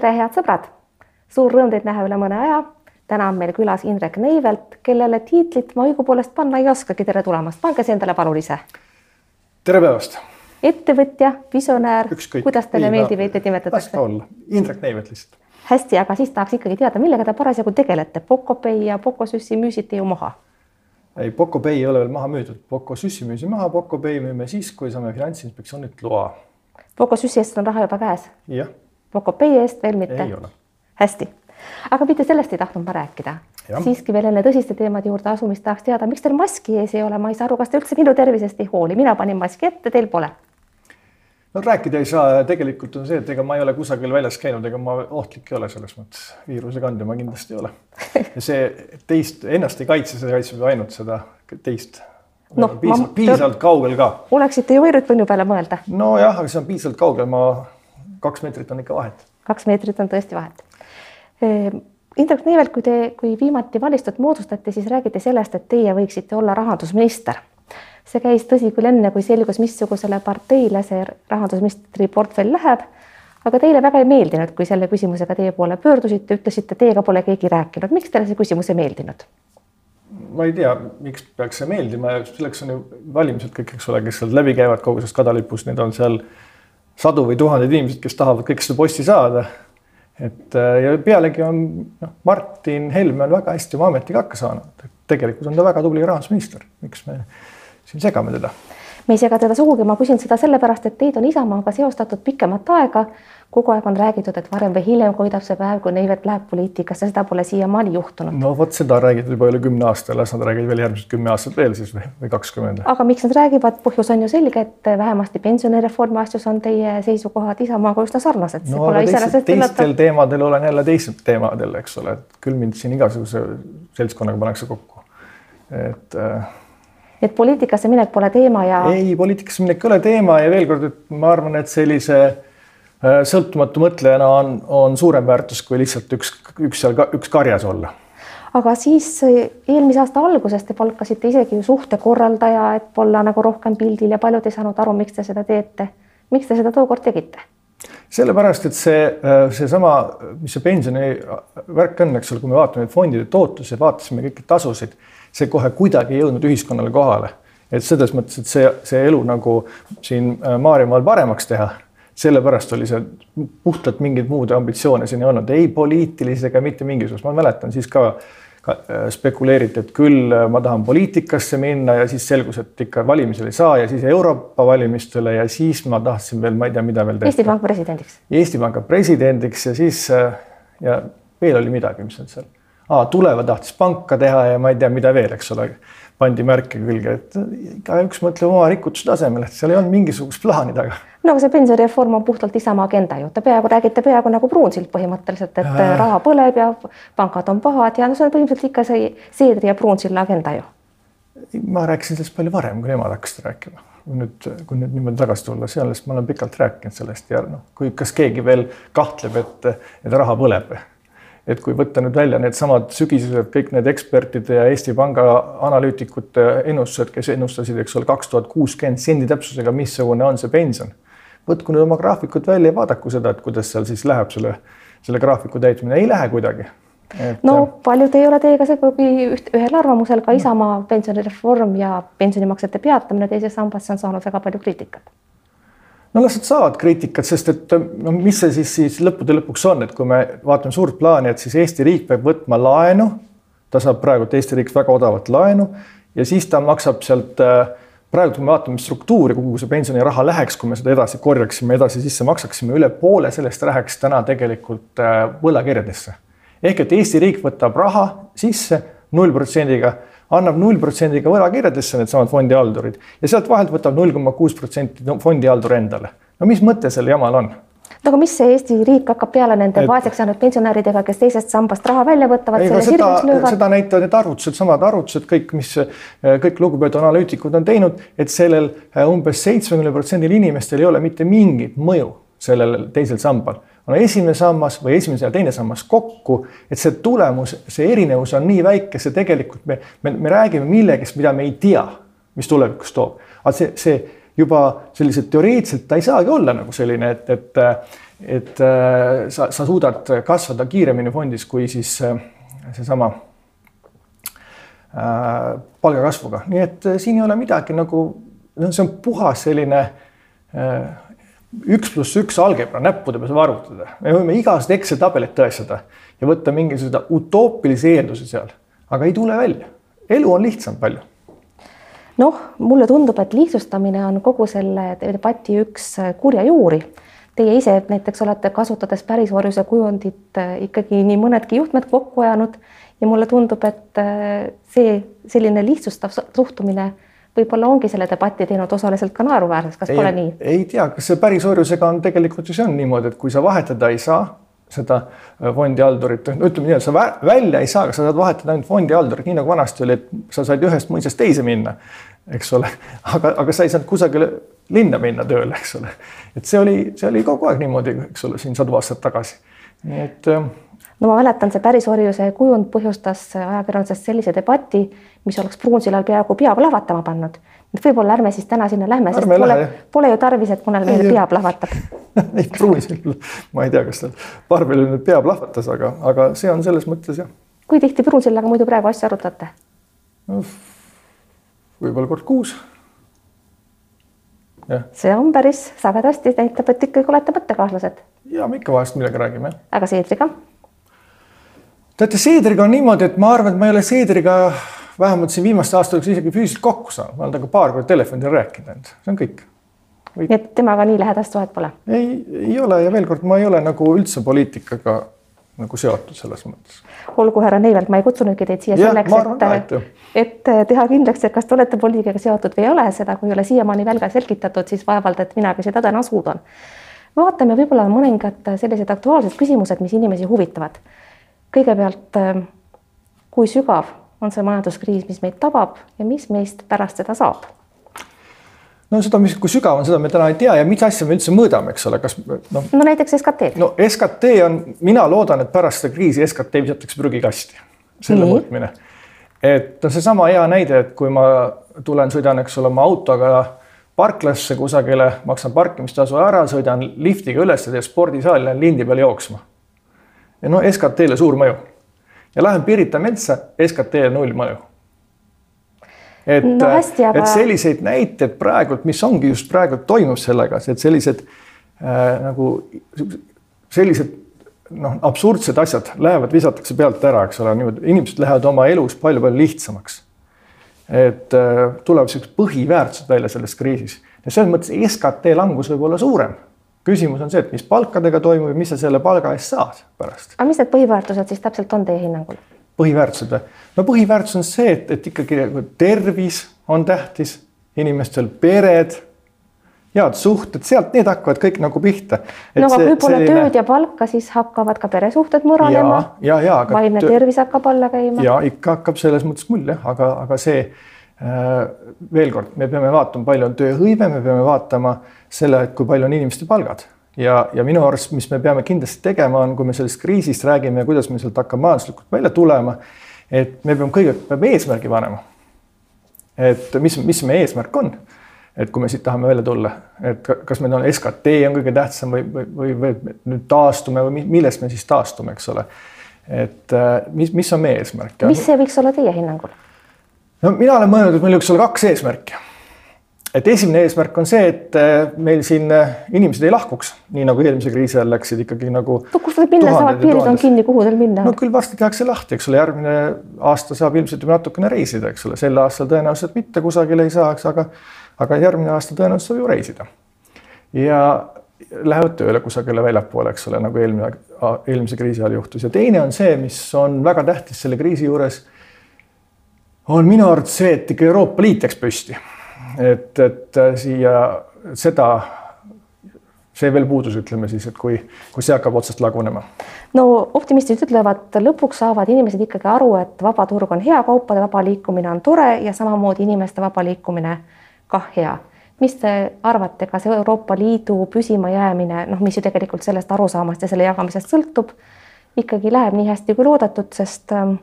tere, head sõbrad! suur rõõm teid näha üle mõne aja. täna on meil külas Indrek Neivelt, kellele tiitlit ma õigupoolest panna ei oskagi. tere tulemast, pange see endale palun ise. tere päevast! ettevõtja, visionäär, kuidas teile meeldib, teid nimetatakse? las ta olla, Indrek Neivelt lihtsalt. hästi, aga siis tahaks ikkagi teada, millega te parasjagu tegelete, Pocopay ja Pocosüssi müüsite ju maha ei, Pocopay ei ole veel maha müüdud, Pocosüssi müüsime maha, Pocopay müüme siis, kui saame Finantsinspektsioonilt loa. Pocosüssi eest on raha juba käes? jah. Pocopay eest veel mitte? hästi, aga mitte sellest ei tahtnud ma rääkida. siiski veel enne tõsiste teemade juurde asumist tahaks teada, miks teil maski ees ei ole, ma ei saa aru, kas te üldse minu tervisest ei hooli, mina panin maski ette, teil pole. no rääkida ei saa, tegelikult on see, et ega ma ei ole kusagil väljas käinud, ega ma ohtlik ei ole selles mõttes, viiruse kandja ma kindlasti ei ole. ja see teist, ennast ei kaitse, see kaitseb ainult seda teist no, piisavalt, ma... piisavalt kaugel ka. oleksite ju võinud võnnu peale mõelda. nojah, aga see on piisavalt kaugel, ma, kaks meetrit on ikka vahet. kaks meetrit on tõesti vahet Ehm, Indrek Neivelt, kui te, kui viimati valitsust moodustati, siis räägiti sellest, et teie võiksite olla rahandusminister. see käis tõsi küll enne, kui selgus, missugusele parteile see rahandusministri portfell läheb. aga teile väga ei meeldinud, kui selle küsimusega teie poole pöördusite, ütlesite, teiega pole keegi rääkinud. miks teile see küsimus ei meeldinud? ma ei tea, miks peaks see meeldima, selleks on ju valimised kõik, eks ole, kes sealt läbi käivad kogu sellest kadalipust, neid on seal sadu või tuhandeid inimesed, kes tahavad kõik seda posti saada. Et äh, ja pealegi on noh, Martin Helme on väga hästi oma ametiga hakka saanud, et tegelikult on ta väga tubli rahandusminister, miks me siin segame teda? Me ei sega teda sugugi, ma küsin seda sellepärast, et teid on Isamaaga seostatud pikemat aega. Kogu aeg on räägitud, et varem või hiljem koidab see päev, kui Neivelt läheb poliitikasse, seda pole siiamaani juhtunud. no vot seda räägitud juba üle kümne aasta, las nad räägivad veel järgmised kümme aastat veel siis või, või kakskümmend. aga miks nad räägivad, põhjus on ju selge, et vähemasti pensionireformi asjus on teie seisukohad Isamaaga üsna sarnased. no aga teistel, teistel teemadel olen jälle teistel teemadel, eks ole, et küll mind siin igasuguse seltskonnaga pannakse kokku, et äh, et poliitikasse minek pole teema ja. ei, poliitikasse minek ei ole teema ja veel kord, et ma arvan, et sellise Äh, sõltumatu mõtlejana on, on suurem väärtus kui lihtsalt üks, üks seal, üks karjas olla. aga siis äh, eelmise aasta alguses te palkasite isegi ju suhtekorraldaja, et olla nagu rohkem pildil ja paljud ei saanud aru, miks te seda teete. miks te seda tookord tegite? sellepärast, et see, äh, seesama, mis see pensioni värk on, eks ole, kui me vaatame fondide tootlusi, vaatasime kõiki tasusid, see kohe kuidagi ei jõudnud ühiskonnale kohale. et selles mõttes, et see, see elu nagu siin Maarjamaal paremaks teha sellepärast oli see puhtalt mingeid muud ambitsioone siin ei olnud, ei poliitilisi ega mitte mingisugust, ma mäletan siis ka, äh, spekuleeriti, et küll äh, ma tahan poliitikasse minna ja siis selgus, et ikka valimisel ei saa ja siis Euroopa valimistele ja siis ma tahtsin veel, ma ei tea, mida veel teha. Eesti Panga presidendiks. Eesti Panga presidendiks ja siis äh, ja veel oli midagi, mis on seal ah,, Tuleva tahtis panka teha ja ma ei tea, mida veel, eks ole pandi märke külge, et igaüks mõtleb oma rikutuse tasemel, et seal ei olnud mingisugust plaani taga. no aga see pensionireform on puhtalt Isamaa agenda ju, te peaaegu räägite peaaegu nagu Pruunsild põhimõtteliselt, et äh. raha põleb ja pangad on pahad ja no see on põhimõtteliselt ikka see Seedri ja Pruunsilla agenda ju. ma rääkisin sellest palju varem, kui nemad hakkasid rääkima nüüd, kui nüüd niimoodi tagasi tulla, sellest ma olen pikalt rääkinud sellest ja noh, kui kas keegi veel kahtleb, et, et raha põleb et kui võtta nüüd välja needsamad sügisesed kõik need ekspertide ja Eesti Panga analüütikute ennustused, kes ennustasid, eks ole, kaks tuhat kuuskümmend sendi täpsusega, missugune on see pension. võtku nüüd oma graafikud välja ja vaadaku seda, et kuidas seal siis läheb selle, selle graafiku täitmine, ei lähe kuidagi. Et... no paljud ei ole teiega segugi üht, ühel arvamusel, ka Isamaa pensionireform ja pensionimaksete peatamine teises sambasse on saanud väga palju kriitikat no las nad saavad kriitikat, sest et no mis see siis, siis lõppude lõpuks on, et kui me vaatame suurt plaani, et siis Eesti riik peab võtma laenu, ta saab praegu Eesti riigist väga odavat laenu ja siis ta maksab sealt äh, praegu, kui me vaatame struktuuri, kuhu see pensioniraha läheks, kui me seda edasi korjaksime, edasi sisse maksaksime, üle poole sellest läheks täna tegelikult äh, võlakirjadesse. ehk et Eesti riik võtab raha sisse null protsendiga annab null protsendiga võlakirjadesse needsamad fondihaldurid ja sealt vahelt võtab null koma kuus protsenti fondihaldur endale. no mis mõte sel jamal on? no aga mis see Eesti riik hakkab peale nende et... vaeseks jäänud pensionäridega, kes teisest sambast raha välja võtavad? Seda, seda näitavad need arvutused, samad arvutused, kõik, mis kõik lugupeetud analüütikud on teinud, et sellel umbes seitsmekümne protsendil inimestel ei ole mitte mingit mõju sellel teisel sambal on esimene sammas või esimene ja teine sammas kokku, et see tulemus, see erinevus on nii väike, see tegelikult me, me, me räägime millegist, mida me ei tea, mis tulevikus toob. aga see, see juba sellised teoreetiliselt ta ei saagi olla nagu selline, et, et, et äh, sa, sa suudad kasvada kiiremini fondis kui siis äh, seesama äh, palgakasvuga, nii et siin ei ole midagi nagu, no see on puhas selline üks pluss üks algebra, näppude peal saab arvutada, me võime igast Excel tabelit tõestada ja võtta mingisuguse utoopilise eelduse seal, aga ei tule välja. elu on lihtsam palju noh, mulle tundub, et lihtsustamine on kogu selle debati üks kurja juuri. Teie ise näiteks olete kasutades pärisorjuse kujundit äh, ikkagi nii mõnedki juhtmed kokku ajanud ja mulle tundub, et äh, see selline lihtsustav suhtumine võib-olla ongi selle debati teinud osaliselt ka naeruväärseks, kas ei, pole nii? ei tea, kas see pärisorjusega on tegelikult ju see on niimoodi, et kui sa vahetada ei saa seda äh, fondihaldurit, no ütleme nii, et sa välja ei saa, aga sa saad vahetada ainult fondihaldurit, nii nagu vanasti oli, et sa said ühest mõisast teise minna eks ole, aga, aga sa ei saanud kusagile linna minna tööle, eks ole. et see oli, see oli kogu aeg niimoodi, eks ole, siin sadu aastaid tagasi. nii et. No ma mäletan, see pärisorjuse kujund põhjustas ajakirjanduses sellise debati, mis oleks Pruunsillal peaaegu pea plahvatama pannud. et võib-olla ärme siis täna sinna lähme, sest pole, pole ju tarvis, et mõnel mehel pea plahvatab ei Pruunsill, ma ei tea, kas tal Barbelil nüüd pea plahvatas, aga, aga see on selles mõttes jah. kui tihti Pruunsillaga muidu praegu asju arutate võib-olla kord kuus. see on päris sagedasti, näitab, et ikkagi olete mõttekaaslased. ja me ikka vahest millega räägime. aga Seedriga? Teate, Seedriga on niimoodi, et ma arvan, et ma ei ole Seedriga vähemalt siin viimaste aastate jooksul isegi füüsiliselt kokku saanud, ma olen temaga paar korda telefoni teel rääkinud ainult, see on kõik. nii et temaga nii lähedast suhet pole? ei, ei ole ja veel kord, ma ei ole nagu üldse poliitikaga nagu seotud selles mõttes. olgu, härra Neivelt, ma ei kutsunudki teid siia ja, selleks, et, et teha kindlaks, et kas te olete poliitikaga seotud või ei ole, seda kui ei ole siiamaani välja selgitatud, siis vaevalt, et minagi seda täna suudan. vaatame võib-olla mõningad sellised aktuaalsed küsimused, mis inimesi huvitavad. Kõigepealt, kui sügav on see majanduskriis, mis meid tabab ja mis meist pärast seda saab no seda, mis, kui sügav on, seda me täna ei tea ja mis asja me üldse mõõdame, eks ole, kas noh. no näiteks SKT. no SKT on, mina loodan, et pärast seda kriisi SKT visatakse prügikasti, selle Nii. mõõtmine. et noh, seesama hea näide, et kui ma tulen, sõidan, eks ole, oma autoga parklasse kusagile, maksan parkimistasu ära, sõidan liftiga üles ja spordisaali lähen lindi peale jooksma. Ja no SKT-le suur mõju. ja lähen Pirita metsa, SKT-le null mõju et no, hästi, aga... et selliseid näiteid praegult, mis ongi just praegu toimub sellega, et sellised äh, nagu sellised noh, absurdsed asjad lähevad, visatakse pealt ära, eks ole, niimoodi inimesed lähevad oma elus palju-palju lihtsamaks. et äh, tulevad siuksed põhiväärtused välja selles kriisis ja selles mõttes SKT langus võib olla suurem küsimus on see, et mis palkadega toimub ja mis sa selle palga eest saad pärast. aga mis need põhiväärtused siis täpselt on teie hinnangul? põhiväärtused või? no põhiväärtus on see, et, et ikkagi tervis on tähtis, inimestel pered, head suhted, sealt need hakkavad kõik nagu pihta. no aga kui pole selline... tööd ja palka, siis hakkavad ka peresuhted mõranema. vaimne töö... tervis hakkab alla käima. ja ikka hakkab selles mõttes küll jah, aga, aga see veel kord, me peame vaatama, palju on tööhõive, me peame vaatama selle, kui palju on inimeste palgad ja, ja minu arust, mis me peame kindlasti tegema, on, kui me sellest kriisist räägime ja kuidas me sealt hakkame majanduslikult välja tulema, et me peame kõigepealt peame eesmärgi panema. et mis, mis meie eesmärk on, et kui me siit tahame välja tulla, et kas meil on SKT on kõige tähtsam või, või, või, või nüüd taastume või millest me siis taastume, eks ole. et äh, mis, mis on meie eesmärk? mis see võiks olla teie hinnangul? No mina olen mõelnud, et meil võiks olla kaks eesmärki et esimene eesmärk on see, et äh, meil siin äh, inimesed ei lahkuks, nii nagu eelmise kriisi ajal läksid ikkagi nagu. no kus nad minna saavad, piirid on kinni, kuhu teil minna? no küll varsti tehakse lahti, eks ole, järgmine aasta saab ilmselt juba natukene reisida, eks ole, sel aastal tõenäoliselt mitte kusagile ei saa, eks, aga, aga järgmine aasta tõenäoliselt saab ju reisida. ja lähevad tööle kusagile väljapoole, eks ole, nagu eelmine, eelmise kriisi ajal juhtus ja teine on see, mis on väga tähtis selle kriisi juures. On minu arvates see, et ikka Euroopa Liit jääks püsti et, et äh, siia seda, see veel puudus, ütleme siis, et kui, kui see hakkab otsast lagunema. no optimistid ütlevad, lõpuks saavad inimesed ikkagi aru, et vaba turg on hea, kaupade vaba liikumine on tore ja samamoodi inimeste vaba liikumine kah hea mis te arvate, kas Euroopa Liidu püsimajäämine, noh, mis ju tegelikult sellest arusaamast ja selle jagamisest sõltub, ikkagi läheb nii hästi kui loodetud, sest ähm,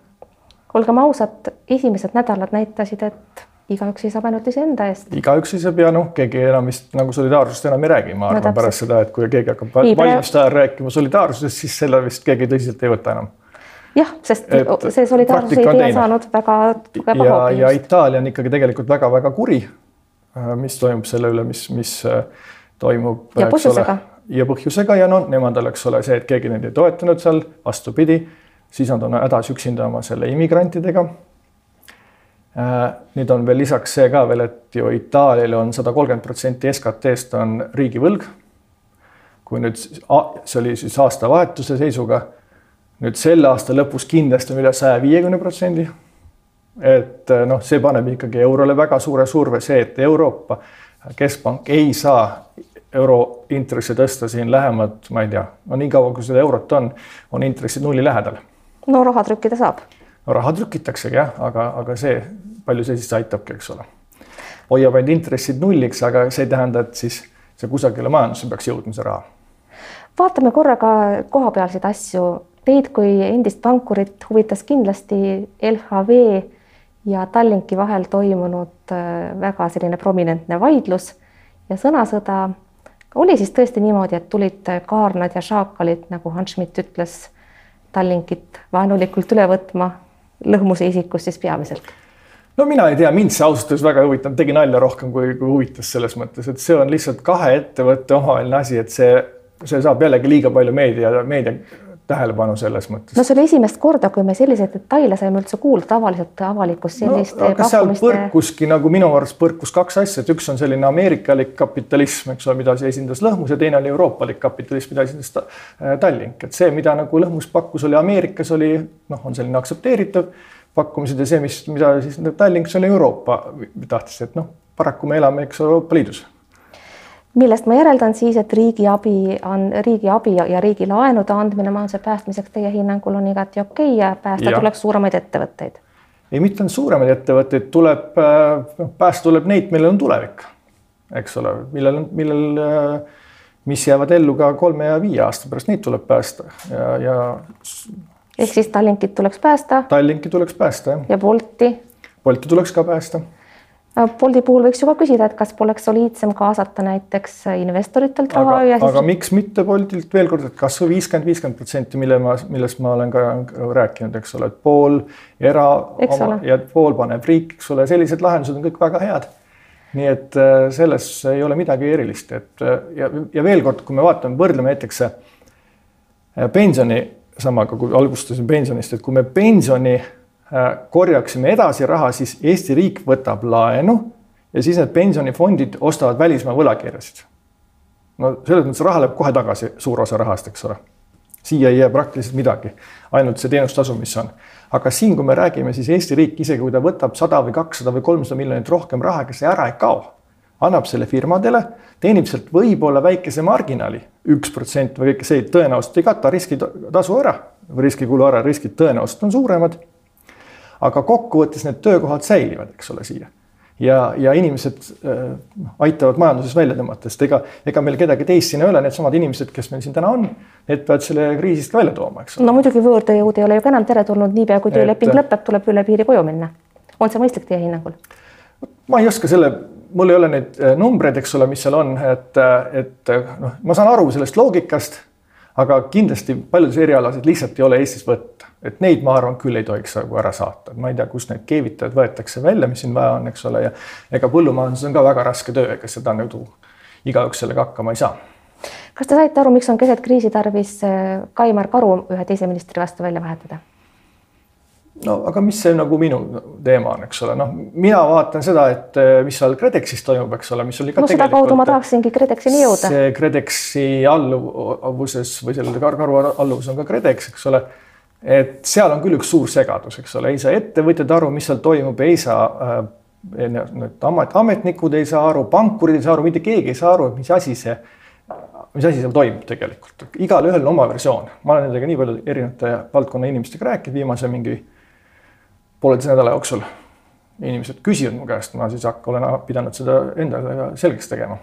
olgem ausad, esimesed nädalad näitasid, et igaüks seisab ainult iseenda eest. igaüks seisab ja noh, keegi enam vist nagu solidaarsusest enam ei räägi, ma arvan no, pärast seda, et kui keegi hakkab valimiste ajal rääkima solidaarsusest, siis selle vist keegi tõsiselt ei võta enam jah, sest et see solidaarsuse idee saanud väga tugeva hoobi. ja Itaalia on ikkagi tegelikult väga-väga kuri, äh, mis toimub selle üle, mis, mis äh, toimub. ja põhjusega. ja põhjusega ja no nemad oleks ole see, et keegi neid ei toetanud seal, vastupidi, siis nad on hädas üksinda oma selle immigrantidega. Äh, nüüd on veel lisaks see ka veel, et ju Itaalial on sada kolmkümmend protsenti SKT-st on riigivõlg. kui nüüd see oli siis aastavahetuse seisuga nüüd selle aasta lõpus kindlasti on üle saja viiekümne protsendi. et eh, noh, see paneb ikkagi eurole väga suure surve, see, et Euroopa Keskpank ei saa euro intressi tõsta siin lähemad, ma ei tea, no nii kaua, kui seda eurot on, on intressid nulli lähedal. No raha trükkida saab. no raha trükitaksegi jah, aga, aga see, palju see siis aitabki, eks ole. hoiab ainult intressid nulliks, aga see ei tähenda, et siis see kusagile majandusse peaks jõudma, see raha. vaatame korra ka kohapealseid asju Teid kui endist pankurit huvitas kindlasti LHV ja Tallinki vahel toimunud äh, väga selline prominentne vaidlus ja sõnasõda. oli siis tõesti niimoodi, et tulid kaarnad ja šaakalid, nagu Hans Schmidt ütles, Tallinkit vaenulikult üle võtma, lõhmuse isikus siis peamiselt? no mina ei tea, mind see ausalt öeldes väga ei huvitanud, tegi nalja rohkem kui, kui huvitas selles mõttes, et see on lihtsalt kahe ettevõtte omavaheline asi, et see, see saab jällegi liiga palju meedia, meedia tähelepanu selles mõttes. no see oli esimest korda, kui me selliseid detaile saime üldse kuulda, tavaliselt avalikkus selliste no, aga seal põrkuski nagu minu arust põrkus kaks asja, et üks on selline ameerikalik kapitalism, eks ole, mida see esindas Lõhmus ja teine oli euroopalik kapitalism, mida esindas äh, Tallink, et see, mida nagu Lõhmus pakkus, oli Ameerikas oli noh, on selline aktsepteeritav pakkumised ja see, mis, mida siis Tallink, see oli Euroopa tahtis, et noh, paraku me elame, eks Euroopa Liidus millest ma järeldan siis, et riigiabi on riigiabi ja riigi laenude andmine majanduse päästmiseks teie hinnangul on igati okei okay ja päästa ja. tuleks suuremaid ettevõtteid. ei, mitte ainult suuremaid ettevõtteid, tuleb, noh, päästa tuleb neid, millel on tulevik, eks ole, millel millel, äh, mis jäävad ellu ka kolme ja viie aasta pärast, neid tuleb päästa ja, ja. ehk siis Tallinkit tuleks päästa. Tallinki tuleks päästa, jah. ja Bolti. Bolti tuleks ka päästa Bolti puhul võiks ju ka küsida, et kas poleks soliidsem kaasata näiteks investoritelt raha aga, ja siis. aga miks mitte Boltilt veel kord, et kasvõi viiskümmend, viiskümmend protsenti, mille ma, millest ma olen ka rääkinud, eks ole, et pool era oma, ja pool paneb riik, eks ole, sellised lahendused on kõik väga head. nii et äh, selles ei ole midagi erilist, et äh, ja, ja veel kord, kui me vaatame, võrdleme näiteks äh, pensioni samaga, kui alustasime pensionist, et kui me pensioni Äh, korjaksime edasi raha, siis Eesti riik võtab laenu ja siis need pensionifondid ostavad välismaa võlakirjasid. no selles mõttes raha läheb kohe tagasi, suur osa rahast, eks ole. siia ei jää praktiliselt midagi, ainult see teenustasu, mis on. aga siin, kui me räägime, siis Eesti riik, isegi kui ta võtab sada või kakssada või kolmsada miljonit rohkem raha, ega see ära ei kao. annab selle firmadele, teenib sealt võib-olla väikese marginaali, üks protsent või kõike see tõenäoliselt ei kata riskitasu ära riskikulu ära, riskid tõenäoliselt on suuremad aga kokkuvõttes need töökohad säilivad, eks ole, siia. ja, ja inimesed äh, aitavad majanduses välja tõmmata, sest ega, ega meil kedagi teist siin ei ole, needsamad inimesed, kes meil siin täna on, need peavad selle kriisist ka välja tooma, eks ole. no muidugi võõrtööjõud ei ole ju ka enam teretulnud, niipea kui tööleping et... lõpeb, tuleb üle piiri koju minna. on see mõistlik teie hinnangul? ma ei oska selle, mul ei ole neid äh, numbreid, eks ole, mis seal on, et, äh, et noh, ma saan aru sellest loogikast, aga kindlasti paljudes erialasid lihtsalt ei ole Eestis võtta et neid, ma arvan, küll ei tohiks nagu ära saata, et ma ei tea, kust need keevitajad võetakse välja, mis siin vaja on, eks ole, ja ega põllumajanduses on ka väga raske töö, ega seda nagu igaüks sellega hakkama ei saa. kas te saite aru, miks on keset kriisi tarvis äh, Kaimar Karu ühe teise ministri vastu välja vahetada? No aga mis see nagu minu teema on, eks ole, noh, mina vaatan seda, et äh, mis seal KredExis toimub, eks ole, mis oli ka no sedakaudu ma tahaksingi KredExini jõuda. see KredExi alluvuses või selle Karu alluvus on ka KredEx, eks ole et seal on küll üks suur segadus, eks ole, ei saa ettevõtjad aru, mis seal toimub, ei saa äh, need amet, ametnikud ei saa aru, pankurid ei saa aru, mitte keegi ei saa aru, mis asi see, mis asi seal toimub tegelikult. igalühel on oma versioon, ma olen nendega nii palju erinevate valdkonna inimestega rääkinud viimase mingi pooleteise nädala jooksul. inimesed küsivad mu käest, ma siis hakka, olen pidanud seda endale selgeks tegema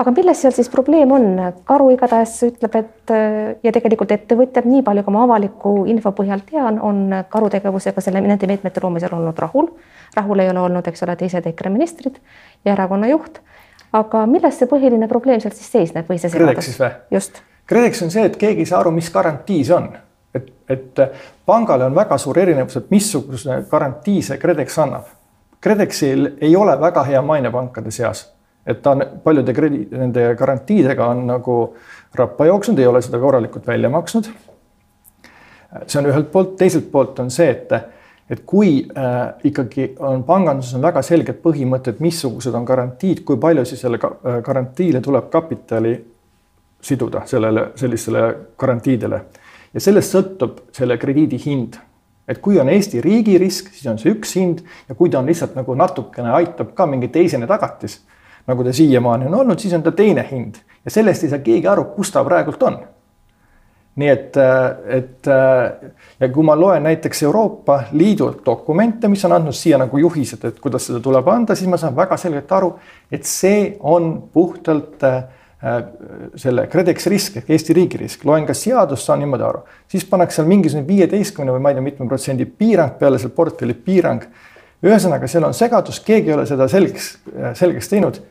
aga milles seal siis probleem on? karu igatahes ütleb, et ja tegelikult ettevõtjad, nii palju kui ma avaliku info põhjal tean, on karu tegevusega selle, nende meetmete loomisel olnud rahul. rahul ei ole olnud, eks ole, teised EKRE ministrid ja erakonna juht. aga milles see põhiline probleem seal siis seisneb või see või? just. KredEx on see, et keegi ei saa aru, mis garantii see on. Et, et pangale on väga suur erinevus, et missuguse garantii see KredEx annab. KredExil ei ole väga hea maine pankade seas et ta on paljude kredi-, nende garantiidega on nagu rappa jooksnud, ei ole seda korralikult välja maksnud. see on ühelt poolt, teiselt poolt on see, et, et kui äh, ikkagi on panganduses on väga selged põhimõtted, missugused on garantiid, kui palju siis selle äh, garantiile tuleb kapitali siduda sellele, sellistele garantiidele ja sellest sõltub selle krediidi hind. Et kui on Eesti riigi risk, siis on see üks hind. Ja kui ta on lihtsalt nagu natukene aitab ka mingi teisene tagatis nagu ta siiamaani on olnud, siis on ta teine hind. Ja sellest ei saa keegi aru, kus ta praegult on. nii et, et ja kui ma loen näiteks Euroopa Liidu dokumente, mis on andnud siia nagu juhised, et kuidas seda tuleb anda, siis ma saan väga selgelt aru, et see on puhtalt äh, selle KredExi risk ehk Eesti riigi risk, loen ka seadust, saan niimoodi aru, siis pannakse seal mingisugune viieteistkümne või ma ei tea, mitme protsendi piirang peale selle portfelli piirang. ühesõnaga, seal on segadus, keegi ei ole seda selgeks, selgeks teinud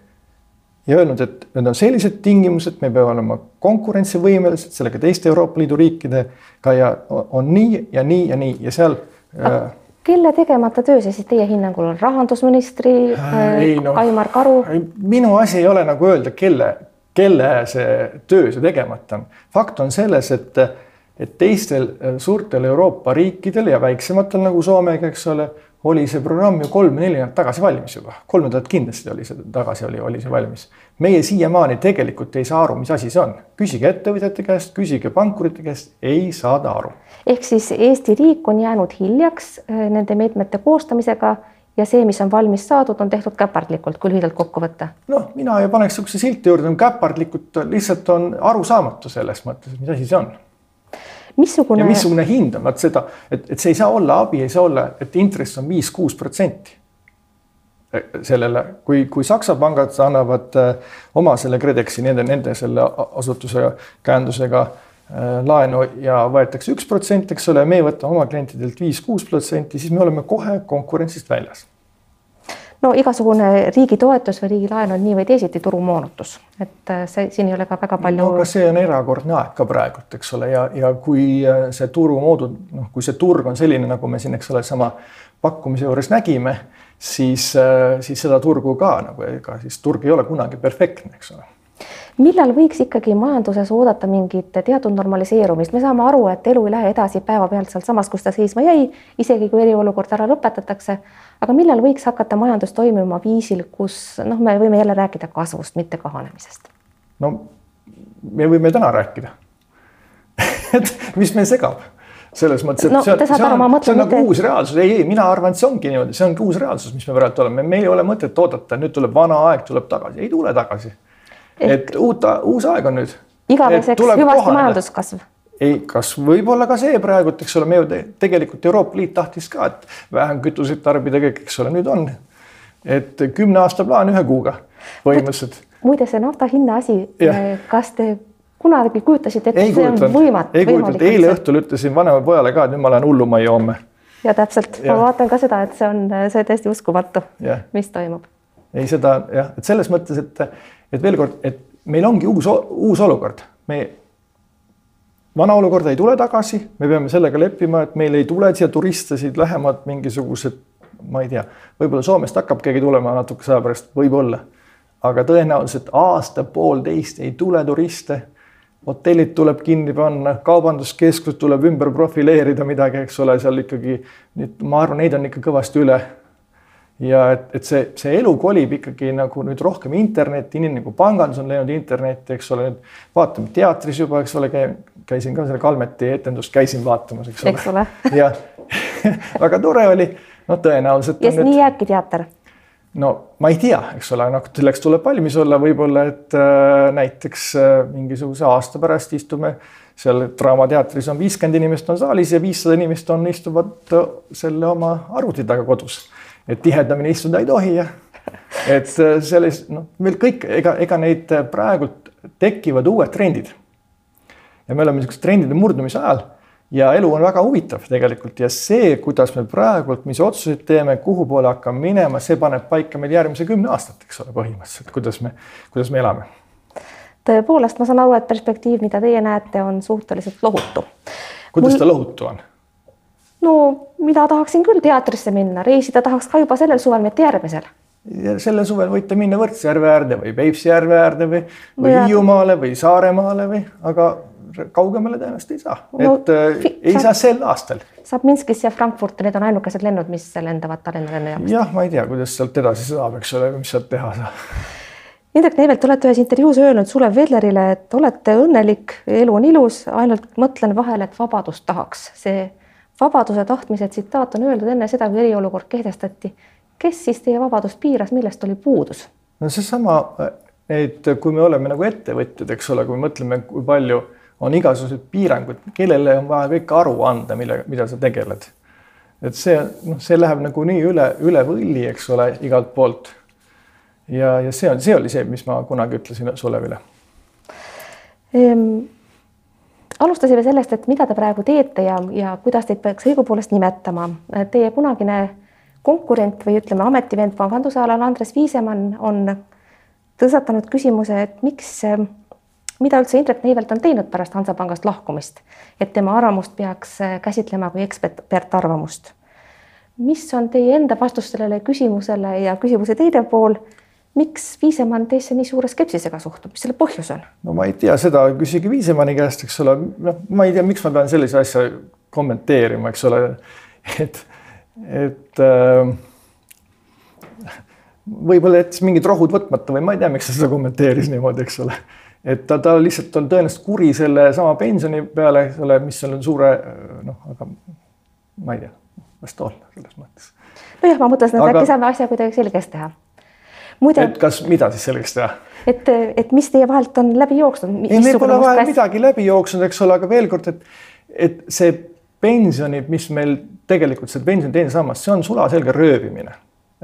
ja öelnud, et need on sellised tingimused, me peame olema konkurentsivõimelised sellega teiste Euroopa Liidu riikidega ja on nii ja nii ja nii ja seal äh,. kelle tegemata töö see siis teie hinnangul on, rahandusministri äh, ei, no, Aimar Karu? minu asi ei ole nagu öelda, kelle, kelle see töö see tegemata on. fakt on selles, et, et teistel äh, suurtel Euroopa riikidel ja väiksematel nagu Soomega, eks ole oli see programm ju kolm-neli nädalat tagasi valmis juba, kolm nädalat kindlasti oli see tagasi oli, oli see valmis. meie siiamaani tegelikult ei saa aru, mis asi see on, küsige ettevõtjate käest, küsige pankurite käest, ei saada aru. ehk siis Eesti riik on jäänud hiljaks äh, nende meetmete koostamisega ja see, mis on valmis saadud, on tehtud käpardlikult, kui lühidalt kokku võtta. noh, mina ju paneks sihukese silti juurde, käpardlikult lihtsalt on arusaamatu selles mõttes, mis asi see on missugune. ja missugune hind on, vaat seda, et, et see ei saa olla abi, ei saa olla, et intress on viis-kuus protsenti. sellele, kui, kui Saksa pangad annavad äh, oma selle KredExi nende, nende selle asutuse käendusega äh, laenu ja võetakse üks protsent, eks ole, me võtame oma klientidelt viis-kuus protsenti, siis me oleme kohe konkurentsist väljas no igasugune riigi toetus või riigi laen on nii või teisiti turumoonutus, et äh, see siin ei ole ka väga palju. no aga see on erakordne aeg ka praegult, eks ole, ja, ja kui äh, see turumoodu, noh, kui see turg on selline, nagu me siin, eks ole, sama pakkumise juures nägime, siis, äh, siis seda turgu ka nagu ega siis turg ei ole kunagi perfektne, eks ole millal võiks ikkagi majanduses oodata mingit teatud normaliseerumist, me saame aru, et elu ei lähe edasi päevapealt sealsamas, kus ta seisma jäi, isegi kui eriolukord ära lõpetatakse. aga millal võiks hakata majandus toimima viisil, kus noh, me võime jälle rääkida kasvust, mitte kahanemisest? no me võime täna rääkida. Et mis meil segab? Selles mõttes, et no, see on, see on, see on nagu uus reaalsus, ei, ei, mina arvan, et see ongi niimoodi, see ongi uus reaalsus, mis me praegu oleme, meil ei ole mõtet oodata, nüüd tuleb vana aeg, tuleb tagasi, ei tule tagasi et uut, uus aeg on nüüd. igaveseks hüvasti majanduskasv ei, kas võib-olla ka see praegu, et eks ole, me ju te, tegelikult Euroopa Liit tahtis ka, et vähem kütuseid tarbida eks ole, nüüd on. et kümne aasta plaan ühe kuuga põhimõtteliselt. muide, see nafta hinna asi, kas te kunagi kujutasite, et ei see kujutanud, on võimatu? ei kujutanud, eile õhtul ütlesin vanemale pojale ka, et nüüd ma lähen hullumajja homme. ja täpselt, ma vaatan ka seda, et see on, see on täiesti uskumatu, mis toimub. Ei, seda jah, et selles mõttes, et et veel kord, et meil ongi uus, uus olukord, me vana olukorda ei tule tagasi, me peame sellega leppima, et meil ei tule siia turiste, siit lähemad mingisugused, ma ei tea, võib-olla Soomest hakkab keegi tulema natukese aja pärast, võib-olla. aga tõenäoliselt aasta-poolteist ei tule turiste. hotellid tuleb kinni panna, kaubanduskeskus tuleb ümber profileerida midagi, eks ole, seal ikkagi, ma arvan, neid on ikka kõvasti üle ja et, et see, see elu kolib ikkagi nagu nüüd rohkem internetti, nii nagu pangandus on läinud internetti, eks ole, nüüd vaatame teatris juba, eks ole, käisin ka selle Kalmeti etendust, käisin vaatamas, eks ole. eks ole. ja väga tore oli, no tõenäoliselt. ja nii jääbki teater no ma ei tea, eks ole, noh, selleks tuleb valmis olla, võib-olla et äh, näiteks äh, mingisuguse aasta pärast istume seal Draamateatris on viiskümmend inimest on saalis ja viissada inimest on, istuvad äh, selle oma arvuti taga kodus et tihedamini istuda ei tohi ja et äh, selles noh, meil kõik, ega, ega neid äh, praegult tekivad uued trendid. ja me oleme niisuguse trendide murdumise ajal ja elu on väga huvitav tegelikult ja see, kuidas me praegult, mis otsuseid teeme, kuhu poole hakkame minema, see paneb paika meil järgmise kümne aastat, eks ole, põhimõtteliselt, kuidas me, kuidas me elame. tõepoolest, ma saan aru, et perspektiiv, mida teie näete, on suhteliselt lohutu. kuidas Mul... ta lohutu on? No mina tahaksin küll teatrisse minna, reisida tahaks ka juba sellel suvel, mitte järgmisel. sellel suvel võite minna Võrtsjärve äärde või Peipsi järve äärde või, või Hiiumaale või Saaremaale või, aga kaugemale tõenäoliselt ei saa no,, et äh, ei saa sel aastal. saab Minskisse ja Frankfurti, need on ainukesed lennud, mis lendavad Tallinna lennujaamast. jah, ma ei tea, kuidas sealt edasi saab, eks ole, mis sealt teha saab. Indrek Neivelt, olete ühes intervjuus öelnud Sulev Vedlerile, et olete õnnelik, elu on ilus, ainult mõtlen vahel, et vabadust tahaks. see vabaduse tahtmise tsitaat on öeldud enne seda, kui eriolukord kehtestati. kes siis teie vabadust piiras, millest oli puudus? no seesama, et kui me oleme nagu ettevõtjad, eks ole, kui me mõtleme, kui palju on igasuguseid piiranguid, kellele on vaja kõik aru anda, mille, mida sa tegeled. et see noh, see läheb nagunii üle, üle võlli, eks ole, igalt poolt. ja, ja see on, see oli see, mis ma kunagi ütlesin Sulevile ehm alustasime sellest, et mida te praegu teete ja, ja kuidas teid peaks õigupoolest nimetama. Teie kunagine konkurent või ütleme, ametivend panganduse alal Andres Viisemann on tõstatanud küsimuse, et miks, mida üldse Indrek Neivelt on teinud pärast Hansapangast lahkumist, et tema arvamust peaks käsitlema kui ekspertarvamust. mis on teie enda vastus sellele küsimusele ja küsimuse teine pool miks Viisemann teisse nii suure skepsisega suhtub, mis selle põhjus on? no ma ei tea seda, küsige Viisemanni käest, eks ole, noh, ma ei tea, miks ma pean sellise asja kommenteerima, eks ole, et, et äh, võib-olla jättis mingid rohud võtmata või ma ei tea, miks ta seda kommenteeris niimoodi, eks ole. et ta, ta lihtsalt on tõenäoliselt kuri sellesama pensioni peale, eks ole, mis seal on suure noh, aga ma ei tea, las ta olla selles mõttes. nojah, ma mõtlesin, et aga... äkki saame asja kuidagi selgeks teha muide. et kas, mida siis selgeks teha? et, et mis teie vahelt on läbi jooksnud? ei, meil pole vahel midagi läbi jooksnud, eks ole, aga veel kord, et, et see pensionid, mis meil tegelikult see pensioni teine sammas, see on sulaselge röövimine,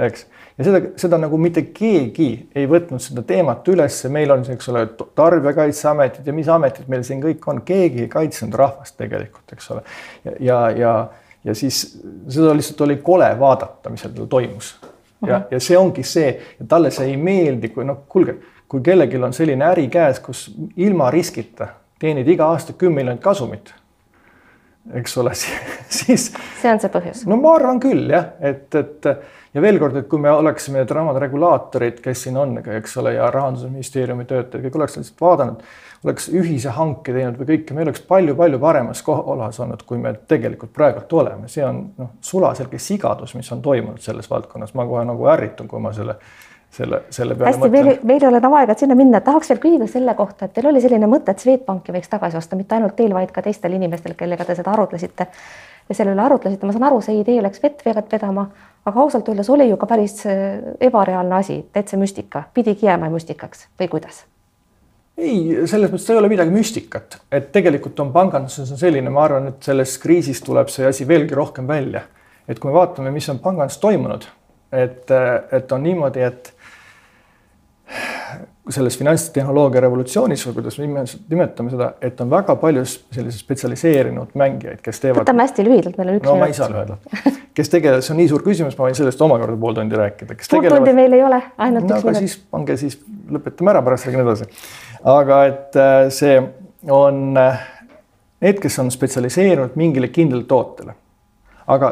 eks. ja seda, seda nagu mitte keegi ei võtnud seda teemat üles, meil on, eks ole, tarbijakaitseametid ja mis ametid meil siin kõik on, keegi ei kaitsnud rahvast tegelikult, eks ole. ja, ja, ja, ja siis seda lihtsalt oli kole vaadata, mis seal toimus ja, ja see ongi see, ja talle see ei meeldi, kui noh, kuulge, kui kellelgi on selline äri käes, kus ilma riskita teenid iga aasta kümme miljonit kasumit. Eks ole, siis. see on see põhjus. no ma arvan küll jah, et, et ja veel kord, et kui me oleksime need ramad regulaatorid, kes siin on, eks ole, ja rahandusministeeriumi töötajad, kõik oleks lihtsalt vaadanud oleks ühise hanke teinud või kõike, me oleks palju-palju paremas kohas olnud, kui me tegelikult praegult oleme, see on noh, sulaselge sigadus, mis on toimunud selles valdkonnas, ma kohe nagu ärritun, kui ma selle selle, selle peale hästi, meil, meil ei ole enam aega, et sinna minna, tahaks veel küsida selle kohta, et teil oli selline mõte, et Swedbanki võiks tagasi osta, mitte ainult teil, vaid ka teistel inimestel, kellega te seda arutlesite. ja selle üle arutlesite, ma saan aru, see idee läks vett vedama, aga ausalt öeldes oli ju ka päris äh, ebareaalne asi, täitsa müstika, pidigi jääma müstikaks. Või kuidas? Ei, selles mõttes ei ole midagi müstikat, et tegelikult on panganduses on selline, ma arvan, et sellest kriisist tuleb see asi veelgi rohkem välja. et kui me vaatame, mis on panganduses toimunud, et, et on niimoodi, et selles finantstehnoloogia revolutsioonis või kuidas me nimetame seda, et on väga palju selliseid spetsialiseerinud mängijaid, kes teevad. võtame hästi lühidalt, meil on üks no, ma ei saa lühidalt, kes tegelevad, see on nii suur küsimus, ma võin sellest omakorda pool tundi rääkida. pool tundi meil ei ole, ainult no, üks minut. siis pange siis, lõpetame ära, pärast räägin edasi aga et äh, see on äh, need, kes on spetsialiseerunud mingile kindlale tootele. aga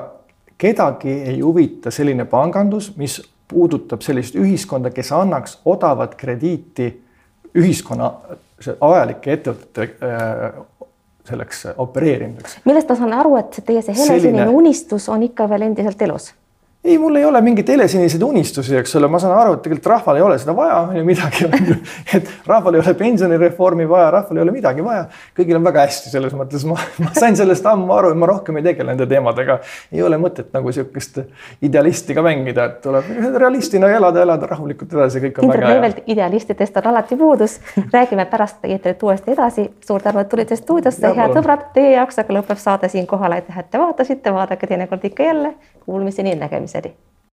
kedagi ei huvita selline pangandus, mis puudutab sellist ühiskonda, kes annaks odavat krediiti ühiskonna vajalike ettevõtete äh, selleks opereerimiseks. millest ma saan aru, et teie see helesinine Selline... unistus on ikka veel endiselt elus? Ei, mul ei ole mingeid helesiniseid unistusi, eks ole, ma saan aru, et tegelikult rahval ei ole seda vaja, on ju midagi, et rahval ei ole pensionireformi vaja, rahval ei ole midagi vaja. kõigil on väga hästi, selles mõttes ma, ma sain sellest ammu aru ja ma rohkem ei tegele nende teemadega. ei ole mõtet nagu sihukest idealisti ka mängida, et tuleb realistina elada, elada rahulikult edasi, kõik on Indrek väga hea. idealistidest on alati puudus. räägime pärast eetrit uuesti edasi. suur tänu, et tulite stuudiosse, head sõbrad, teie jaoks aga lõpeb saade siinkohal. aitäh, et te vaatasite, vaadake teinekord ikka jälle. Kuulmiseni, nägemiseni. ಸರಿ